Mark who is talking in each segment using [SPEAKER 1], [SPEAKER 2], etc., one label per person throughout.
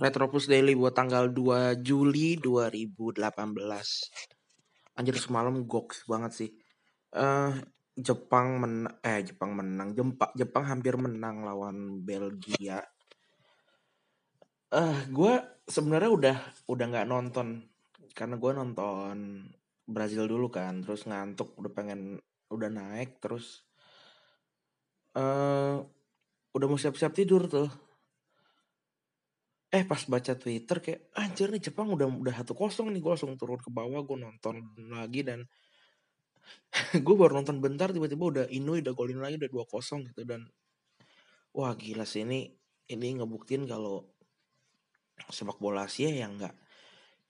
[SPEAKER 1] Retropus Daily buat tanggal 2 Juli 2018. Anjir semalam goks banget sih. Eh Jepang men eh Jepang menang. Jepang Jepang hampir menang lawan Belgia. Eh uh, gue sebenarnya udah udah nggak nonton karena gue nonton Brazil dulu kan, terus ngantuk udah pengen udah naik terus eh uh, udah mau siap-siap tidur tuh eh pas baca Twitter kayak anjir nih Jepang udah udah satu kosong nih gue langsung turun ke bawah gue nonton lagi dan gue baru nonton bentar tiba-tiba udah Inui udah golin lagi udah dua kosong gitu dan wah gila sih ini ini ngebuktiin kalau sepak bola Asia yang nggak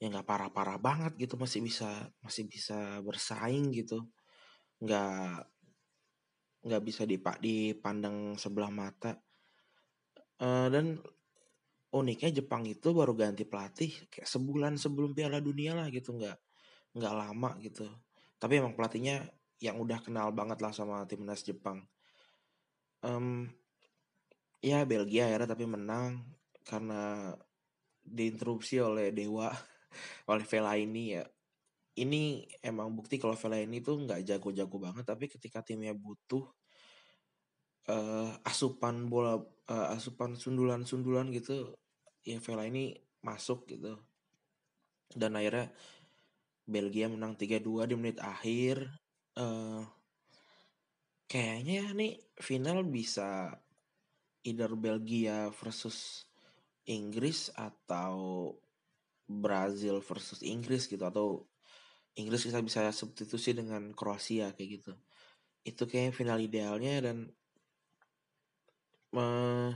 [SPEAKER 1] yang nggak parah-parah banget gitu masih bisa masih bisa bersaing gitu. Nggak nggak bisa dipak dipandang sebelah mata. Uh, dan uniknya Jepang itu baru ganti pelatih kayak sebulan sebelum Piala Dunia lah gitu nggak nggak lama gitu. Tapi emang pelatihnya yang udah kenal banget lah sama timnas Jepang. Um, ya Belgia ya tapi menang karena diinterupsi oleh Dewa oleh Vela ini ya. Ini emang bukti kalau Vela ini tuh nggak jago-jago banget tapi ketika timnya butuh uh, asupan bola uh, asupan sundulan-sundulan gitu ya Vela ini masuk gitu. Dan akhirnya Belgia menang 3-2 di menit akhir. Uh, kayaknya nih final bisa either Belgia versus Inggris atau Brazil versus Inggris gitu. Atau Inggris kita bisa substitusi dengan Kroasia kayak gitu. Itu kayak final idealnya dan uh,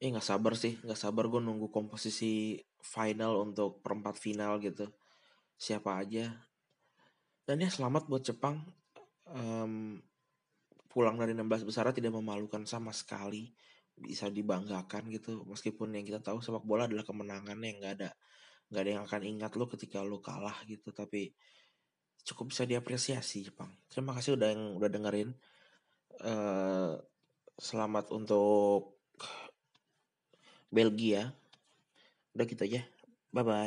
[SPEAKER 1] ya nggak sabar sih nggak sabar gue nunggu komposisi final untuk perempat final gitu. Siapa aja. Dan ya selamat buat Jepang. Um, pulang dari 16 besar tidak memalukan sama sekali. Bisa dibanggakan gitu. Meskipun yang kita tahu sepak bola adalah kemenangan yang nggak ada nggak ada yang akan ingat lo ketika lo kalah gitu. Tapi cukup bisa diapresiasi Jepang. Terima kasih udah yang udah dengerin. Uh, selamat untuk Belgia. Udah gitu aja. Bye bye